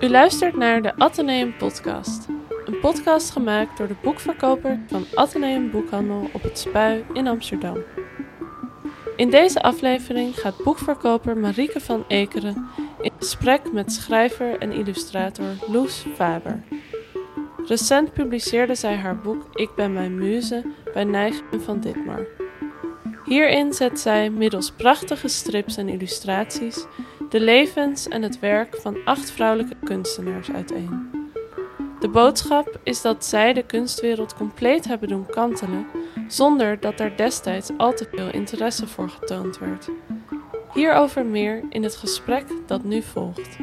U luistert naar de Atheneum Podcast. Een podcast gemaakt door de boekverkoper van Atheneum Boekhandel op het Spui in Amsterdam. In deze aflevering gaat boekverkoper Marieke van Ekeren in gesprek met schrijver en illustrator Loes Faber. Recent publiceerde zij haar boek Ik ben mijn muze bij Nijgen van Ditmar. Hierin zet zij middels prachtige strips en illustraties de levens en het werk van acht vrouwelijke kunstenaars uiteen. De boodschap is dat zij de kunstwereld compleet hebben doen kantelen, zonder dat er destijds al te veel interesse voor getoond werd. Hierover meer in het gesprek dat nu volgt.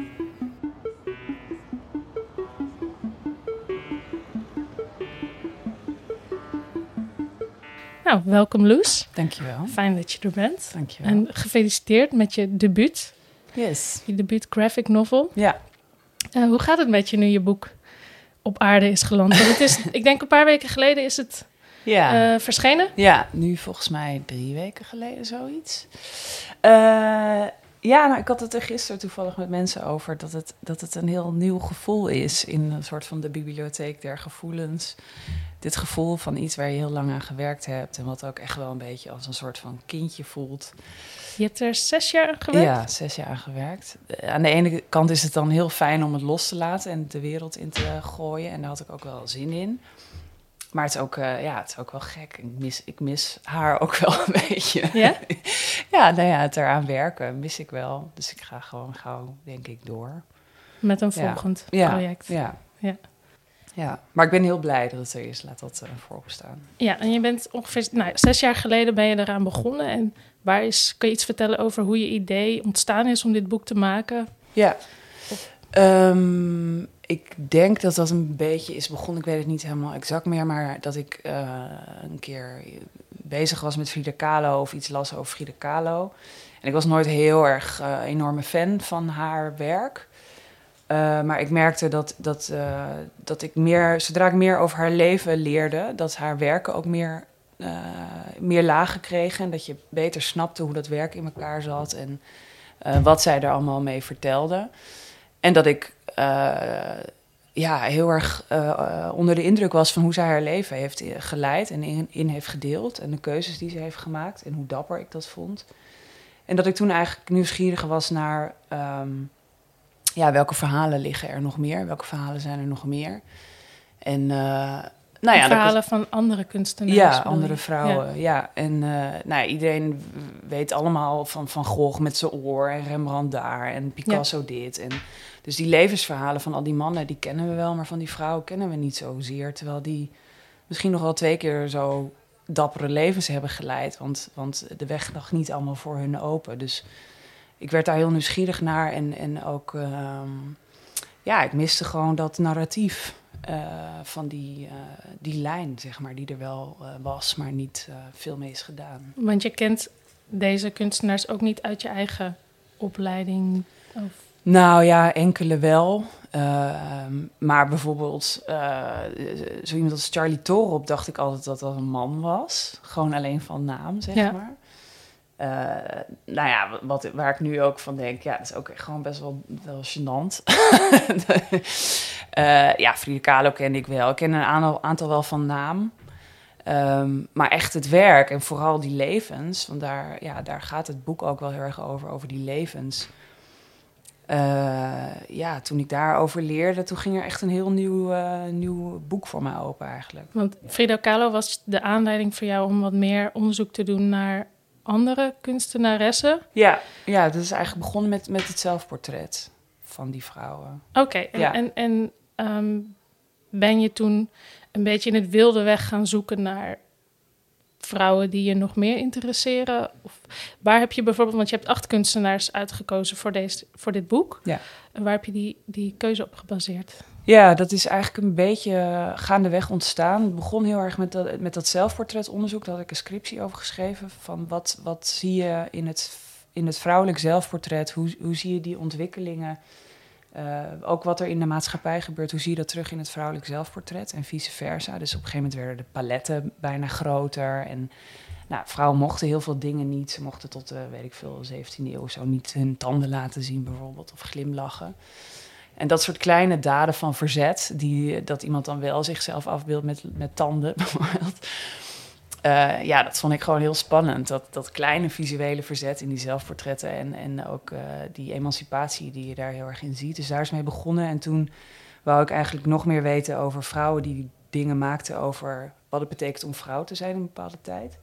Nou, welkom Loes. Dankjewel. Fijn dat je er bent. Dankjewel. En gefeliciteerd met je debuut, yes. je debuut graphic novel. Ja. Uh, hoe gaat het met je nu je boek op aarde is geland? Want het is, ik denk een paar weken geleden is het Ja. uh, verschenen. ja, nu volgens mij drie weken geleden zoiets. Eh, ja, nou, ik had het er gisteren toevallig met mensen over dat het, dat het een heel nieuw gevoel is in een soort van de bibliotheek der gevoelens. Dit gevoel van iets waar je heel lang aan gewerkt hebt en wat ook echt wel een beetje als een soort van kindje voelt. Je hebt er zes jaar aan gewerkt. Ja, zes jaar aan gewerkt. Eh, Aan de ene kant is het dan heel fijn om het los te laten en de wereld in te gooien. En daar had ik ook wel zin in. Maar het is ook, eh, ja, het is ook wel gek. Ik mis, ik mis haar ook wel een beetje. Ja? ja, nou ja, het eraan werken mis ik wel. Dus ik ga gewoon gauw, denk ik, door. Met een volgend Ja, project. Ja. Ja. Ja. Ja. Maar ik ben heel blij dat het er is. Laat dat uh, voorop staan. en je bent ongeveer nou, zes jaar geleden ben je eraan begonnen. En waar is, kun je iets vertellen over hoe je idee ontstaan is om dit boek te maken? Ja. Ehm, ik denk dat dat een beetje is begonnen. Ik weet het niet helemaal exact meer. Maar dat ik eh, een keer bezig was met Frida Kahlo of iets las over Frida Kahlo. En ik was nooit heel erg eh, enorme fan van haar werk. Eh, maar ik merkte dat, dat, eh, dat ik meer, zodra ik meer over haar leven leerde, dat haar werken ook meer, eh, meer lagen kregen. En dat je beter snapte hoe dat werk in elkaar zat en wat zij er allemaal mee vertelde. En dat ik ja, heel erg onder de indruk was van hoe zij haar leven heeft geleid en in, in heeft gedeeld. En de keuzes die ze heeft gemaakt en hoe dapper ik dat vond. En dat ik toen eigenlijk nieuwsgierig was naar ehm, ja, welke verhalen liggen er nog meer? Welke verhalen zijn er nog meer? En eh, nou ja, dat verhalen van andere kunstenaars. ja, andere vrouwen. Ja, en eh, nou, iedereen weet allemaal van Van Gogh met zijn oor en Rembrandt daar en Picasso dit. En dus die levensverhalen van al die mannen, die kennen we wel, maar van die vrouwen kennen we niet zozeer. Terwijl die misschien nog wel twee keer zo dappere levens hebben geleid, want, want de weg lag niet allemaal voor hun open. Dus ik werd daar heel nieuwsgierig naar en, en ook, ehm, ja, ik miste gewoon dat narratief eh, van die, eh, die lijn, zeg maar, die er wel eh, was, maar niet veel mee is gedaan. Want je kent deze kunstenaars ook niet uit je eigen opleiding. Of... Nou ja, enkele wel. Ehm, maar bijvoorbeeld, zo iemand als Charlie Torop dacht ik altijd dat dat een man was. Gewoon alleen van naam, zeg Ja. maar. Eh, nou ja, wat, waar ik nu ook van denk, ja, dat is ook gewoon best wel, wel gênant. Eh, ja, Frida Kahlo kende ik wel. Ik ken een aantal, aantal wel van naam. Ehm, maar echt het werk en vooral die levens, want daar, ja, daar gaat het boek ook wel heel erg over, over die levens. Eh, ja, toen ik daarover leerde, toen ging er echt een heel nieuw, nieuw boek voor mij open eigenlijk. Want Frida Kahlo was de aanleiding voor jou om wat meer onderzoek te doen naar andere kunstenaressen. Ja, ja dat is eigenlijk begonnen met, met het zelfportret van die vrouwen. Oké, en, Ja. en, en ehm, ben je toen een beetje in het wilde weg gaan zoeken naar vrouwen die je nog meer interesseren? Of waar heb je bijvoorbeeld, want je hebt acht kunstenaars uitgekozen voor, deze, voor dit boek. Ja. En waar heb je die, die keuze op gebaseerd? Ja, dat is eigenlijk een beetje eh, gaandeweg ontstaan. Het begon heel erg met dat, met dat zelfportretonderzoek. Daar had ik een scriptie over geschreven. Van wat, wat zie je in het, in het vrouwelijk zelfportret? Hoe, hoe zie je die ontwikkelingen? Eh, ook wat er in de maatschappij gebeurt, hoe zie je dat terug in het vrouwelijk zelfportret en vice versa. Dus op een gegeven moment werden de paletten bijna groter. En nou, vrouwen mochten heel veel dingen niet. Ze mochten tot, eh weet ik veel, 17e eeuw zo niet hun tanden laten zien bijvoorbeeld, of glimlachen. En dat soort kleine daden van verzet, die, dat iemand dan wel zichzelf afbeeldt met, met tanden bijvoorbeeld. Uh, ja, dat vond ik gewoon heel spannend. Dat, dat kleine visuele verzet in die zelfportretten en, en ook uh, die emancipatie die je daar heel erg in ziet. Dus daar is mee begonnen. En toen wou ik eigenlijk nog meer weten over vrouwen die dingen maakten over wat het betekent om vrouw te zijn in een bepaalde tijd.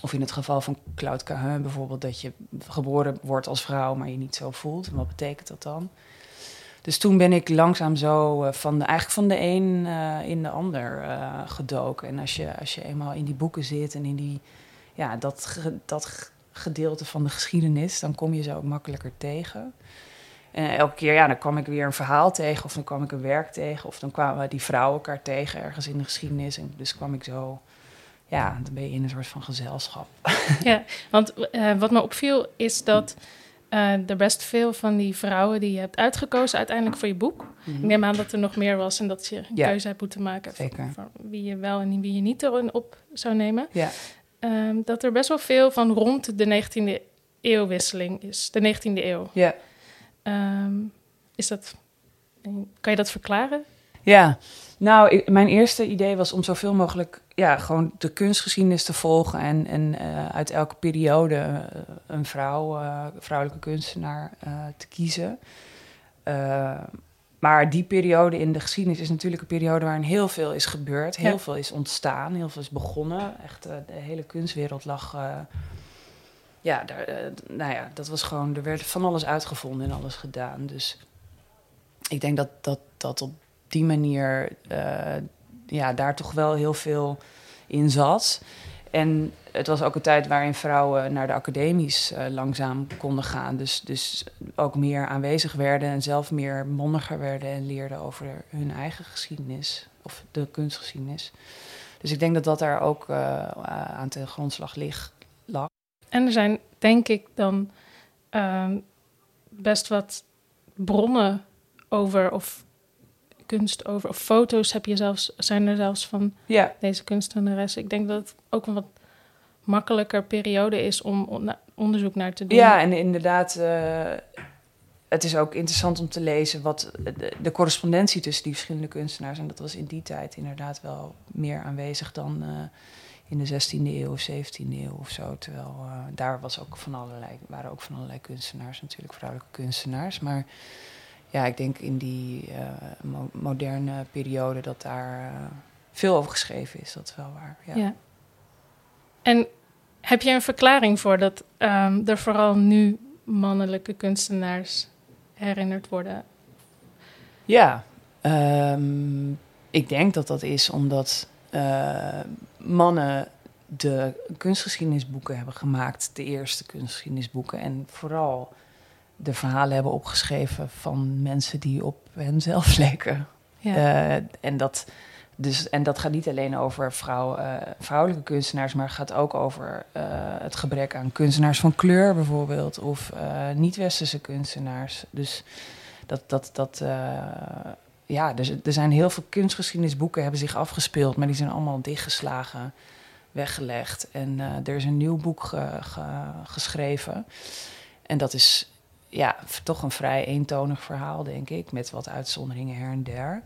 Of in het geval van Claude Cahun bijvoorbeeld, dat je geboren wordt als vrouw, maar je niet zo voelt. En wat betekent dat dan? Dus toen ben ik langzaam zo uh, van de, eigenlijk van de een uh, in de ander uh, gedoken. En als je, als je eenmaal in die boeken zit en in die, ja, dat, dat gedeelte van de geschiedenis, dan kom je ze ook makkelijker tegen. En elke keer, ja, dan kwam ik weer een verhaal tegen, of dan kwam ik een werk tegen, of dan kwamen die vrouwen elkaar tegen ergens in de geschiedenis. En dus kwam ik zo, ja, dan ben je in een soort van gezelschap. Ja, want wat me opviel is dat uh, er best veel van die vrouwen die je hebt uitgekozen uiteindelijk voor je boek. Mm -hmm. Ik neem aan dat er nog meer was en dat je een ja, keuze hebt moeten maken zeker. van wie je wel en wie je niet erin op zou nemen. Ja. Um, dat er best wel veel van rond de 19e eeuwwisseling is, de 19e eeuw. Ja. Um, is dat, kan je dat verklaren? Ja, nou, ik, mijn eerste idee was om zoveel mogelijk ja, gewoon de kunstgeschiedenis te volgen en, en uh, uit elke periode uh, een vrouw, uh, vrouwelijke kunstenaar te kiezen. maar die periode in de geschiedenis is natuurlijk een periode waarin heel veel is gebeurd, heel ja. veel is ontstaan, heel veel is begonnen. Echt, de hele kunstwereld lag. ja, daar, nou ja, dat was gewoon, er werd van alles uitgevonden en alles gedaan. Dus ik denk dat dat, dat op die manier uh, ja, daar toch wel heel veel in zat. En het was ook een tijd waarin vrouwen naar de academies uh, langzaam konden gaan. Dus, dus ook meer aanwezig werden en zelf meer mondiger werden en leerden over hun eigen geschiedenis of de kunstgeschiedenis. Dus ik denk dat dat daar ook uh, aan ten grondslag ligt, lag. En er zijn, denk ik, dan uh, best wat bronnen over of kunst over, of foto's heb je zelfs, zijn er zelfs van ja. deze kunstenares. Ik denk dat het ook een wat makkelijker periode is om on onderzoek naar te doen. Ja, en inderdaad, uh, het is ook interessant om te lezen wat de, de, correspondentie tussen die verschillende kunstenaars. En dat was in die tijd inderdaad wel meer aanwezig dan uh, in de 16e eeuw of 17e eeuw of zo. Terwijl uh, daar was ook van allerlei, waren ook van allerlei kunstenaars, natuurlijk vrouwelijke kunstenaars. Maar ja, ik denk in die mo moderne periode dat daar uh, veel over geschreven is. Dat is wel waar. Ja. ja. En heb je een verklaring voor dat um, er vooral nu mannelijke kunstenaars herinnerd worden? Ja, um, ik denk dat dat is omdat uh, mannen de kunstgeschiedenisboeken hebben gemaakt, de eerste kunstgeschiedenisboeken. En vooral de verhalen hebben opgeschreven van mensen die op henzelf leken. Ja. Uh, en, dat, dus, en dat gaat niet alleen over vrouw, uh, vrouwelijke kunstenaars, maar gaat ook over uh, het gebrek aan kunstenaars van kleur bijvoorbeeld, of niet-westerse kunstenaars. Dus dat, dat, dat ja, er, er zijn heel veel kunstgeschiedenisboeken hebben zich afgespeeld, maar die zijn allemaal dichtgeslagen, weggelegd. En er is een nieuw boek ge, ge, geschreven. En dat is ja, toch een vrij eentonig verhaal, denk ik, met wat uitzonderingen her en der.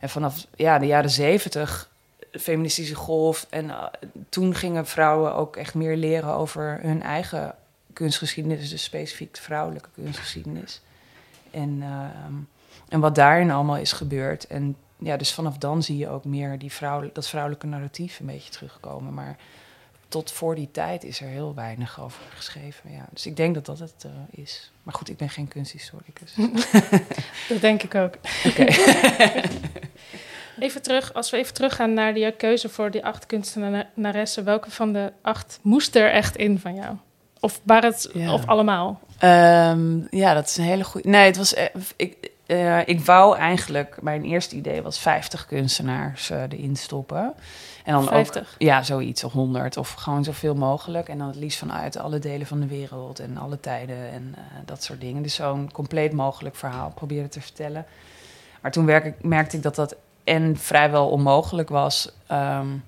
En vanaf ja, de jaren zeventig, feministische golf, en uh, toen gingen vrouwen ook echt meer leren over hun eigen kunstgeschiedenis, dus specifiek de vrouwelijke kunstgeschiedenis. En, uh, en wat daarin allemaal is gebeurd. En ja, dus vanaf dan zie je ook meer die vrouw, dat vrouwelijke narratief een beetje terugkomen. Maar tot voor die tijd is er heel weinig over geschreven. Ja. Dus ik denk dat dat het uh, is. Maar goed, ik ben geen kunsthistoricus. dat denk ik ook. Okay. even terug, als we even teruggaan naar die keuze voor die acht kunstenaressen. Welke van de acht moest er echt in van jou? Of waren het, ja. of allemaal? Um, ja, dat is een hele goede... Nee, het was... Ik, uh, ik wou eigenlijk... Mijn eerste idee was 50 kunstenaars uh, erin stoppen. En dan 50? Ook, ja, zoiets, of 100, of gewoon zoveel mogelijk. En dan het liefst vanuit alle delen van de wereld en alle tijden en uh, dat soort dingen. Dus zo'n compleet mogelijk verhaal proberen te vertellen. Maar toen werk ik, merkte ik dat dat en vrijwel onmogelijk was, um,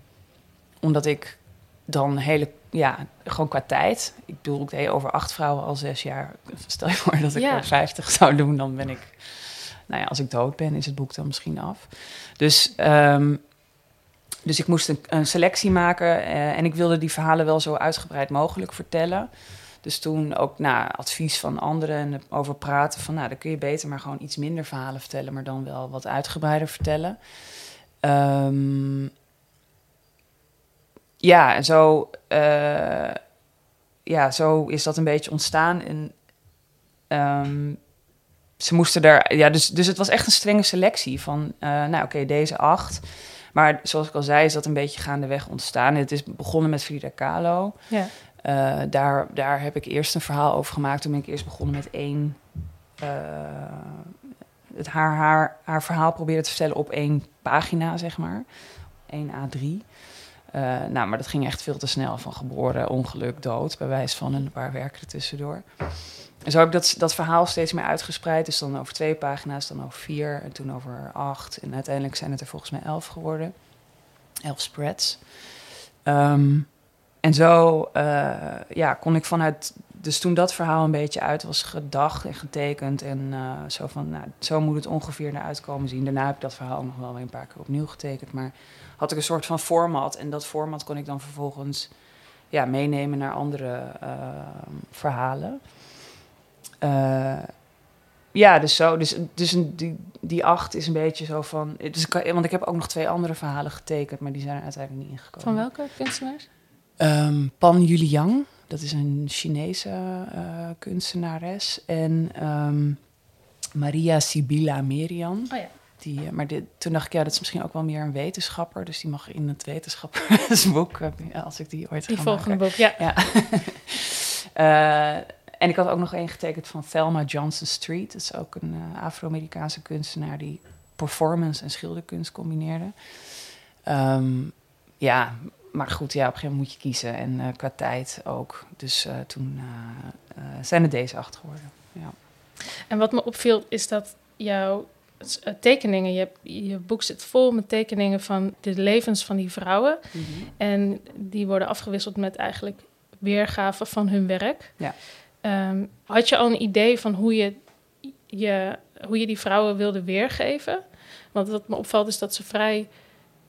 omdat ik dan hele, ja, gewoon qua tijd. Ik bedoel, ik deed over acht vrouwen al zes jaar. Stel je voor dat ik Ja. er 50 zou doen, dan ben ik nou ja, als ik dood ben, is het boek dan misschien af. Dus, ehm, dus ik moest een, selectie maken eh, en ik wilde die verhalen wel zo uitgebreid mogelijk vertellen. Dus toen ook na advies van anderen en over praten van, nou, dan kun je beter maar gewoon iets minder verhalen vertellen, maar dan wel wat uitgebreider vertellen. Ehm, ja, en zo, eh, ja, zo is dat een beetje ontstaan. En ze moesten daar, ja, dus, dus het was echt een strenge selectie van, uh, nou oké, deze acht. Maar zoals ik al zei, is dat een beetje gaandeweg ontstaan. Het is begonnen met Frida Kahlo. Ja. Uh, daar, daar heb ik eerst een verhaal over gemaakt. Toen ben ik eerst begonnen met één. Uh, het haar, haar, haar verhaal proberen te vertellen op één pagina, zeg maar. 1 A3. Uh, nou, maar dat ging echt veel te snel. Van geboren, ongeluk, dood, bij wijze van een paar werken er tussendoor. En zo heb ik dat, dat verhaal steeds meer uitgespreid. Dus dan over twee pagina's, dan over vier en toen over acht. En uiteindelijk zijn het er volgens mij elf geworden. Elf spreads. Um, en zo uh, ja, kon ik vanuit. Dus toen dat verhaal een beetje uit was gedacht en getekend. En uh, zo van, nou, zo moet het ongeveer naar uitkomen zien. Daarna heb ik dat verhaal nog wel een paar keer opnieuw getekend. Maar had ik een soort van format. En dat format kon ik dan vervolgens ja, meenemen naar andere uh, verhalen. Ja, dus zo. Dus, dus een, die, die acht is een beetje zo van. Dus ik, want ik heb ook nog twee andere verhalen getekend, maar die zijn er uiteindelijk niet ingekomen. Van welke kunstenaars? Um, Pan Yuliang, dat is een Chinese uh, kunstenares. En um, Maria Sibilla Merian. Oh ja. Die, uh, maar dit, toen dacht ik, ja, dat is misschien ook wel meer een wetenschapper. Dus die mag in het wetenschappersboek, uh, als ik die ooit die ga volgende maken. boek, ja. ja. en ik had ook nog één getekend van Thelma Johnson Street. Dat is ook een Afro-Amerikaanse kunstenaar die performance en schilderkunst combineerde. Um, ja, maar goed, ja, op een gegeven moment moet je kiezen. En uh, qua tijd ook. Dus uh, toen zijn er deze acht geworden. Ja. En wat me opviel is dat jouw tekeningen, je, je boek zit vol met tekeningen van de levens van die vrouwen. Mm -hmm. En die worden afgewisseld met eigenlijk weergaven van hun werk. Ja. Um, had je al een idee van hoe je, je, hoe je die vrouwen wilde weergeven? Want wat me opvalt is dat ze vrij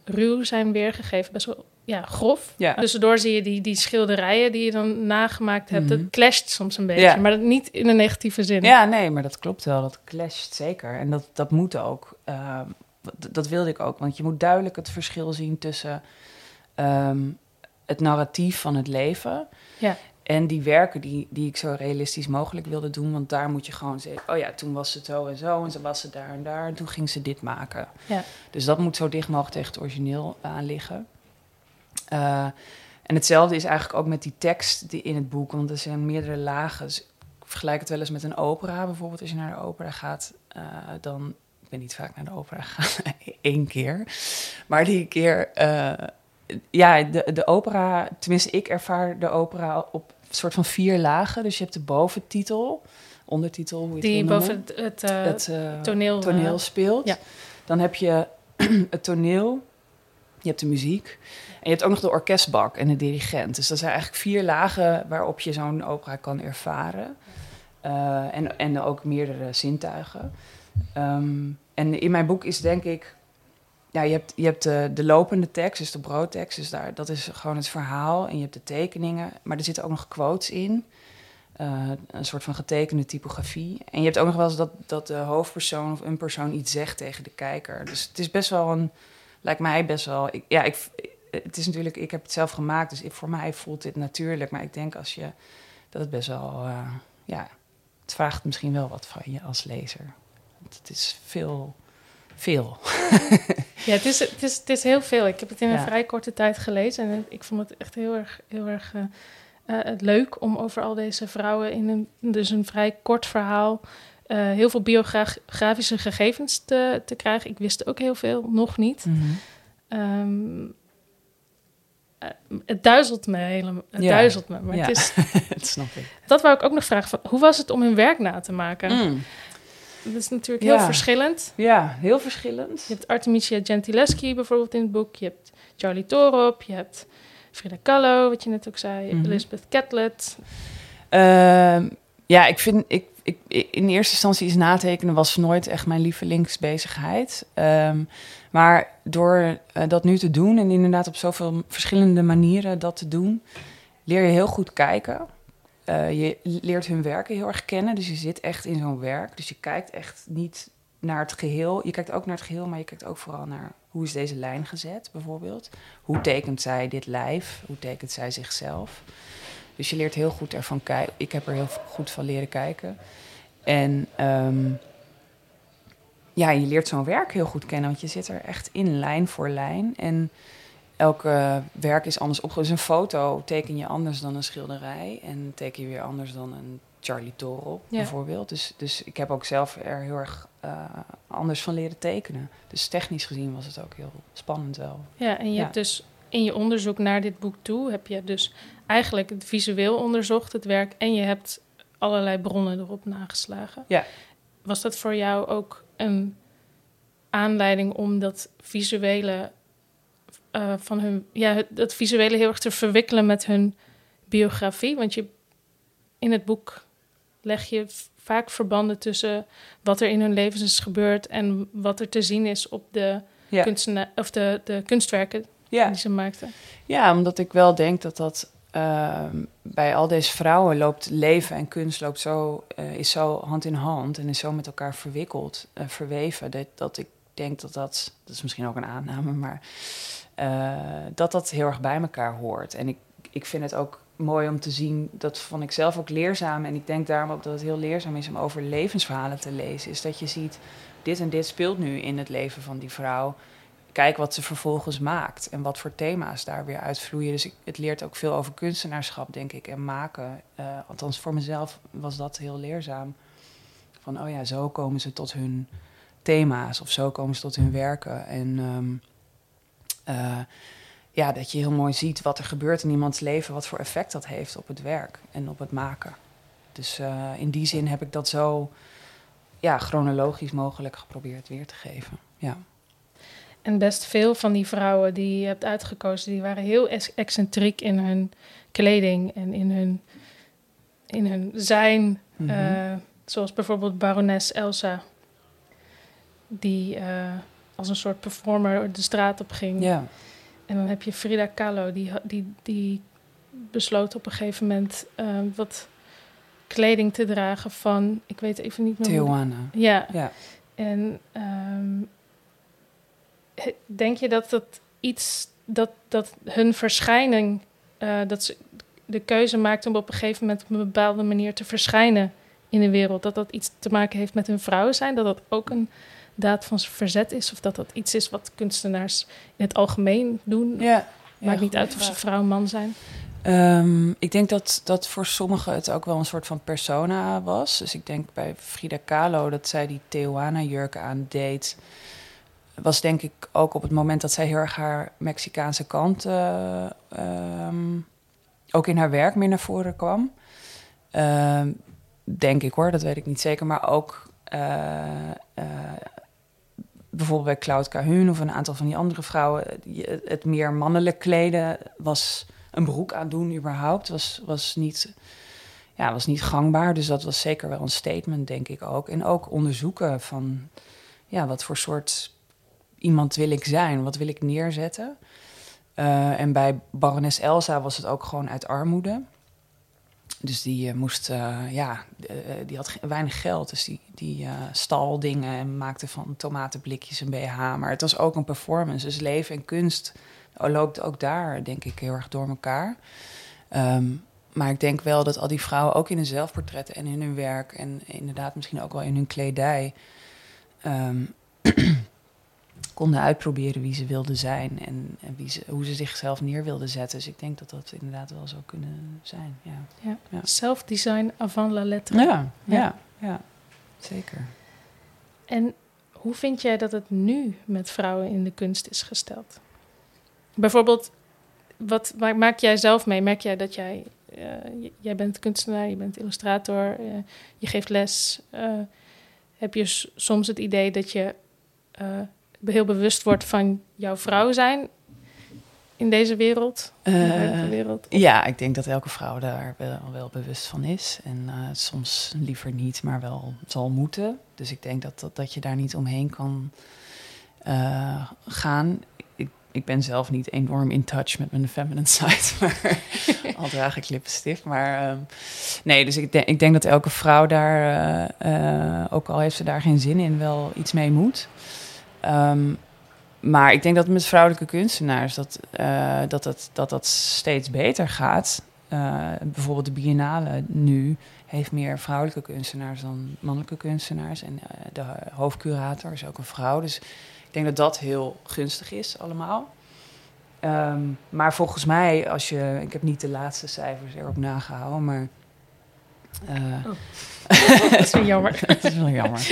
ruw zijn weergegeven, best wel ja, grof. Ja. Tussendoor zie je die, die schilderijen die je dan nagemaakt hebt. Mhm. Het clasht soms een beetje, Ja. maar dat niet in een negatieve zin. ja, nee, maar dat klopt wel. Dat clasht zeker. En dat, dat moet ook. Ehm, dat, dat wilde ik ook. Want je moet duidelijk het verschil zien tussen ehm, het narratief van het leven... Ja. En die werken die, die ik zo realistisch mogelijk wilde doen. Want daar moet je gewoon zeggen... oh ja, toen was het zo en zo... en ze was het daar en daar... en toen ging ze dit maken. Ja. Dus dat moet zo dicht mogelijk tegen het origineel aan liggen. Uh, en hetzelfde is eigenlijk ook met die tekst die in het boek... want er zijn meerdere lagen. Dus ik vergelijk het wel eens met een opera bijvoorbeeld. Als je naar de opera gaat, uh, dan... Ik ben niet vaak naar de opera gegaan, één keer. Maar die keer... Uh, ja, de, de opera, tenminste, ik ervaar de opera op soort van vier lagen. Dus je hebt de boventitel, ondertitel, hoe je Die het boven noemen. het, het, uh, het uh, toneel, toneel speelt. ja. Dan heb je het toneel, je hebt de muziek. En je hebt ook nog de orkestbak en de dirigent. Dus dat zijn eigenlijk vier lagen waarop je zo'n opera kan ervaren. Uh, en, en ook meerdere zintuigen. Um, en in mijn boek is denk ik ja, je hebt, je hebt de, de lopende tekst, dus de broodtekst. Dus daar, dat is gewoon het verhaal. En je hebt de tekeningen. Maar er zitten ook nog quotes in. Uh, een soort van getekende typografie. En je hebt ook nog wel eens dat, dat de hoofdpersoon of een persoon iets zegt tegen de kijker. Dus het is best wel een... Lijkt mij best wel... Ik, ja, ik, het is natuurlijk... Ik heb het zelf gemaakt, dus ik, voor mij voelt dit natuurlijk. Maar ik denk als je... Dat het best wel... Uh, ja, het vraagt misschien wel wat van je als lezer. Het is veel... Veel. Ja, het is, het, is, het is heel veel. Ik heb het in een Ja. vrij korte tijd gelezen. En ik vond het echt heel erg, heel erg uh, uh, leuk om over al deze vrouwen in een, dus een vrij kort verhaal uh, heel veel biografische gegevens te, te krijgen. Ik wist ook heel veel, nog niet. Mm -hmm. um, het duizelt me helemaal. Het Ja. duizelt me. Maar Ja. het is, dat snap ik. dat wou ik ook nog vragen. Van, hoe was het om hun werk na te maken? Mm. Dat is natuurlijk heel verschillend. Ja, heel verschillend. Je hebt Artemisia Gentileschi bijvoorbeeld in het boek. Je hebt Charlie Torop. Je hebt Frida Kahlo, wat je net ook zei. Mhm. Elizabeth Catlett. Uh, ja, ik vind, ik, ik, in eerste instantie is natekenen was nooit echt mijn lievelingsbezigheid. Um, maar door uh, dat nu te doen en inderdaad op zoveel verschillende manieren dat te doen, leer je heel goed kijken. Uh, je leert hun werken heel erg kennen, dus je zit echt in zo'n werk. Dus je kijkt echt niet naar het geheel. Je kijkt ook naar het geheel, maar je kijkt ook vooral naar hoe is deze lijn gezet, bijvoorbeeld. Hoe tekent zij dit lijf? Hoe tekent zij zichzelf? Dus je leert heel goed ervan kijken. Ik heb er heel goed van leren kijken. En um, ja, je leert zo'n werk heel goed kennen, want je zit er echt in lijn voor lijn. En elke werk is anders opgegeven. Dus een foto teken je anders dan een schilderij. En teken je weer anders dan een Charlie Torop, bijvoorbeeld. Dus, dus ik heb ook zelf er heel erg uh, anders van leren tekenen. Dus technisch gezien was het ook heel spannend wel. Ja, en je hebt dus in je onderzoek naar dit boek toe... heb je dus eigenlijk het visueel onderzocht, het werk... en je hebt allerlei bronnen erop nageslagen. Ja. Was dat voor jou ook een aanleiding om dat visuele uh, van hun, ja, dat visuele heel erg te verwikkelen met hun biografie? Want je in het boek leg je vaak verbanden tussen wat er in hun levens is gebeurd en wat er te zien is op de, ja. kunstenaar, of de, de kunstwerken ja. die ze maakten. Ja, omdat ik wel denk dat dat Ehm, bij al deze vrouwen loopt leven en kunst loopt zo, uh, is zo hand in hand en is zo met elkaar verwikkeld, uh, verweven. Dat, dat ik denk dat dat, dat is misschien ook een aanname, maar uh, dat dat heel erg bij elkaar hoort. En ik, ik vind het ook mooi om te zien, dat vond ik zelf ook leerzaam. En ik denk daarom ook dat het heel leerzaam is om over levensverhalen te lezen. Is dat je ziet, dit en dit speelt nu in het leven van die vrouw kijk wat ze vervolgens maakt en wat voor thema's daar weer uitvloeien. Dus het leert ook veel over kunstenaarschap, denk ik, en maken. Uh, althans, voor mezelf was dat heel leerzaam. Van, oh ja, zo komen ze tot hun thema's of zo komen ze tot hun werken. En um, uh, ja, dat je heel mooi ziet wat er gebeurt in iemands leven, wat voor effect dat heeft op het werk en op het maken. Dus uh, in die zin heb ik dat zo ja, chronologisch mogelijk geprobeerd weer te geven. Ja. En best veel van die vrouwen die je hebt uitgekozen, die waren heel excentriek in hun kleding en in hun, in hun zijn. Mm -hmm. zoals bijvoorbeeld barones Elsa, die uh, als een soort performer de straat op ging. Ja. En dan heb je Frida Kahlo, die, die, die besloot op een gegeven moment uh, wat kleding te dragen van, ik weet even niet meer. Theoana. Ja. ja. En um, denk je dat dat iets, dat, dat hun verschijning, uh, dat ze de keuze maakt om op een gegeven moment op een bepaalde manier te verschijnen in de wereld, dat dat iets te maken heeft met hun vrouwen zijn, dat dat ook een daad van verzet is, of dat dat iets is wat kunstenaars in het algemeen doen? Ja. Maakt niet uit of ze vrouw of man zijn. Um, ik denk dat, dat voor sommigen het ook wel een soort van persona was. Dus ik denk bij Frida Kahlo dat zij die Tehuana-jurk aandeed was denk ik ook op het moment dat zij heel erg haar Mexicaanse kant uh, um, ook in haar werk meer naar voren kwam. Uh, denk ik hoor, dat weet ik niet zeker. Maar ook uh, bijvoorbeeld bij Claude Cahun of een aantal van die andere vrouwen, het meer mannelijk kleden was een broek aan doen überhaupt, was, was, niet, ja, was niet gangbaar. Dus dat was zeker wel een statement, denk ik ook. En ook onderzoeken van ja, wat voor soort iemand wil ik zijn? Wat wil ik neerzetten? Uh, en bij barones Elsa was het ook gewoon uit armoede. Dus die uh, moest, uh, ja, die had weinig geld. Dus die, die stal dingen en maakte van tomatenblikjes een BH. Maar het was ook een performance. Dus leven en kunst loopt ook daar, denk ik, heel erg door elkaar. Um, maar ik denk wel dat al die vrouwen, ook in hun zelfportretten en in hun werk... en inderdaad misschien ook wel in hun kledij... Um, konden uitproberen wie ze wilden zijn en, en wie ze, hoe ze zichzelf neer wilden zetten. Dus ik denk dat dat inderdaad wel zou kunnen zijn. Ja. Ja. ja. Self-design avant la lettre. Ja, ja, ja, zeker. En hoe vind jij dat het nu met vrouwen in de kunst is gesteld? Bijvoorbeeld, wat maak jij zelf mee? Merk jij dat jij, uh, jij bent kunstenaar, je bent illustrator, uh, je geeft les. Uh, heb je soms het idee dat je heel bewust wordt van jouw vrouw zijn in deze wereld? In de Eh, wereld? Ja, ik denk dat elke vrouw daar wel, wel bewust van is. En eh, soms liever niet, maar wel zal moeten. Dus ik denk dat, dat, dat je daar niet omheen kan eh, gaan. Ik, ik ben zelf niet enorm in touch met mijn feminine side, maar al draag ik lippenstift. Maar ehm, nee, dus ik, denk ik denk dat elke vrouw daar, ook al heeft ze daar geen zin in, wel iets mee moet. Ehm, maar ik denk dat met vrouwelijke kunstenaars dat, eh, dat, dat dat steeds beter gaat. Eh, bijvoorbeeld de Biennale nu heeft meer vrouwelijke kunstenaars dan mannelijke kunstenaars. En eh, de hoofdcurator is ook een vrouw. Dus ik denk dat dat heel gunstig is allemaal. Ehm, maar volgens mij, als je... Ik heb niet de laatste cijfers erop nagehouden, maar... eh, Dat is wel jammer. dat is wel jammer.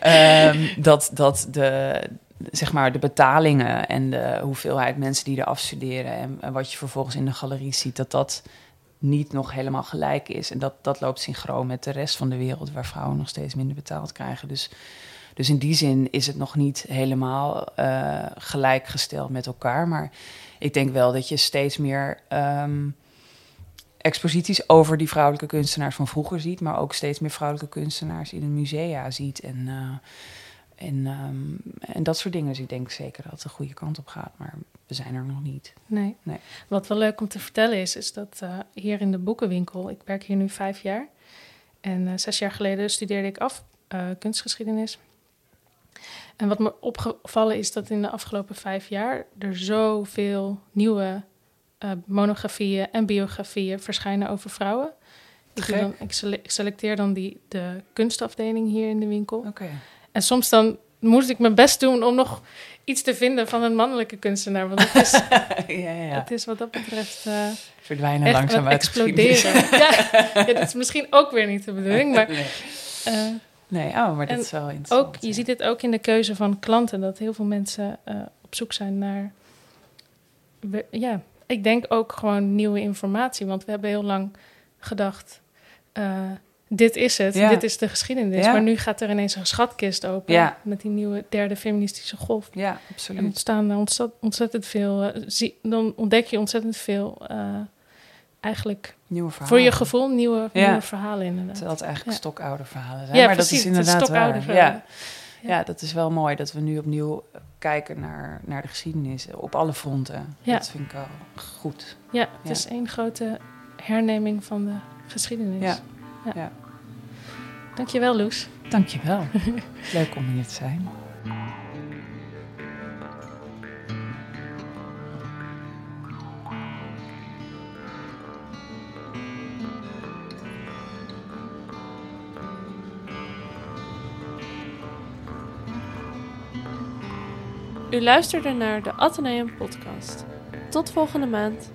Ehm, dat, dat de, zeg maar, de betalingen en de hoeveelheid mensen die er afstuderen en, en wat je vervolgens in de galerie ziet, dat dat niet nog helemaal gelijk is. En dat, dat loopt synchroon met de rest van de wereld, waar vrouwen nog steeds minder betaald krijgen. Dus, dus in die zin is het nog niet helemaal eh, gelijkgesteld met elkaar. Maar ik denk wel dat je steeds meer ehm, exposities over die vrouwelijke kunstenaars van vroeger ziet, maar ook steeds meer vrouwelijke kunstenaars in de musea ziet. En, eh, en, ehm, en dat soort dingen. Dus ik denk zeker dat het de goede kant op gaat, maar we zijn er nog niet. Nee. Nee. Wat wel leuk om te vertellen is, is dat eh, hier in de boekenwinkel, ik werk hier nu vijf jaar. En eh, zes jaar geleden studeerde ik af kunstgeschiedenis. En wat me opgevallen is dat in de afgelopen vijf jaar er zoveel nieuwe eh, monografieën en biografieën verschijnen over vrouwen. Ik, dan, ik, sele- ik selecteer dan die, de kunstafdeling hier in de winkel. Oké. En soms dan moet ik mijn best doen om nog iets te vinden van een mannelijke kunstenaar. Want het is, ja, ja, het is wat dat betreft eh, Verdwijnen echt langzaam uit exploderen. ja, ja, dat is misschien ook weer niet de bedoeling. Maar nee. eh, nee, oh, maar dat is wel interessant. ook, je ja. ziet dit ook in de keuze van klanten. Dat heel veel mensen op zoek zijn naar... ja, ik denk ook gewoon nieuwe informatie. Want we hebben heel lang gedacht... eh, dit is het, Ja. dit is de geschiedenis. Ja. Maar nu gaat er ineens een schatkist open... Ja. met die nieuwe derde feministische golf. Ja, En absoluut. ontstaan er ontzettend, ontzettend veel. eh, zie, dan ontdek je ontzettend veel. eh, eigenlijk Nieuwe verhalen. voor je gevoel nieuwe, nieuwe verhalen inderdaad. Terwijl het eigenlijk Ja. stokoude verhalen zijn. Ja, maar precies. dat is inderdaad waar. verhalen. Ja. Ja. ja, dat is wel mooi dat we nu opnieuw kijken naar, naar de geschiedenis op alle fronten. Ja. Dat vind ik wel goed. Ja, het Ja. is één grote herneming van de geschiedenis. Ja. Ja. Dankjewel, Loes. Dankjewel. Leuk om hier te zijn. U luisterde naar de Atheneum Podcast. Tot volgende maand.